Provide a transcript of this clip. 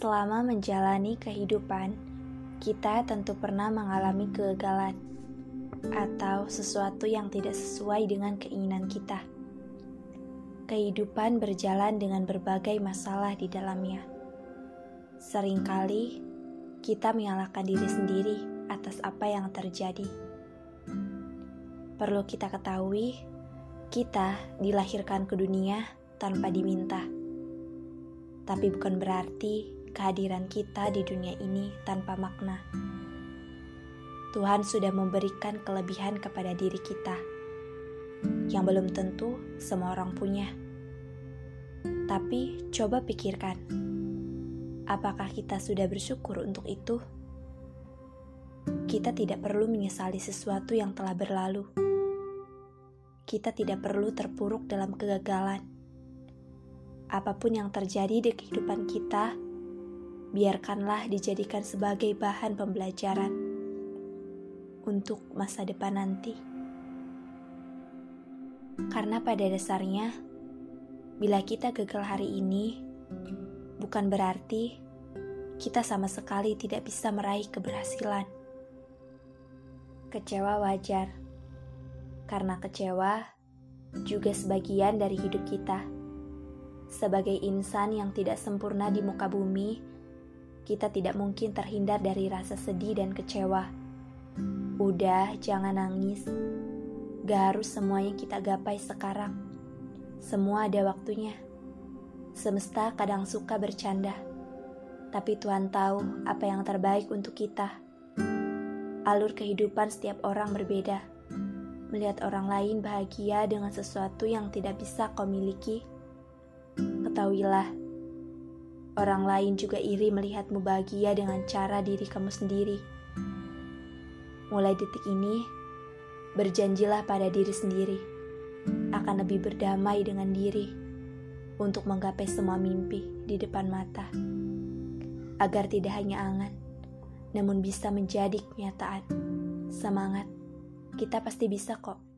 Selama menjalani kehidupan, kita tentu pernah mengalami kegagalan atau sesuatu yang tidak sesuai dengan keinginan kita. Kehidupan berjalan dengan berbagai masalah di dalamnya. Seringkali kita menyalahkan diri sendiri atas apa yang terjadi. Perlu kita ketahui, kita dilahirkan ke dunia tanpa diminta tapi bukan berarti kehadiran kita di dunia ini tanpa makna. Tuhan sudah memberikan kelebihan kepada diri kita yang belum tentu semua orang punya. Tapi coba pikirkan, apakah kita sudah bersyukur untuk itu? Kita tidak perlu menyesali sesuatu yang telah berlalu. Kita tidak perlu terpuruk dalam kegagalan apa pun yang terjadi di kehidupan kita, biarkanlah dijadikan sebagai bahan pembelajaran untuk masa depan nanti. Karena pada dasarnya, bila kita gagal hari ini, bukan berarti kita sama sekali tidak bisa meraih keberhasilan. Kecewa wajar, karena kecewa juga sebagian dari hidup kita. Sebagai insan yang tidak sempurna di muka bumi, kita tidak mungkin terhindar dari rasa sedih dan kecewa. Udah, jangan nangis. Gak harus semuanya kita gapai sekarang. Semua ada waktunya. Semesta kadang suka bercanda, tapi Tuhan tahu apa yang terbaik untuk kita. Alur kehidupan setiap orang berbeda. Melihat orang lain bahagia dengan sesuatu yang tidak bisa kau miliki Ketahuilah, orang lain juga iri melihatmu bahagia dengan cara diri kamu sendiri. Mulai detik ini, berjanjilah pada diri sendiri akan lebih berdamai dengan diri untuk menggapai semua mimpi di depan mata, agar tidak hanya angan, namun bisa menjadi kenyataan. Semangat, kita pasti bisa kok.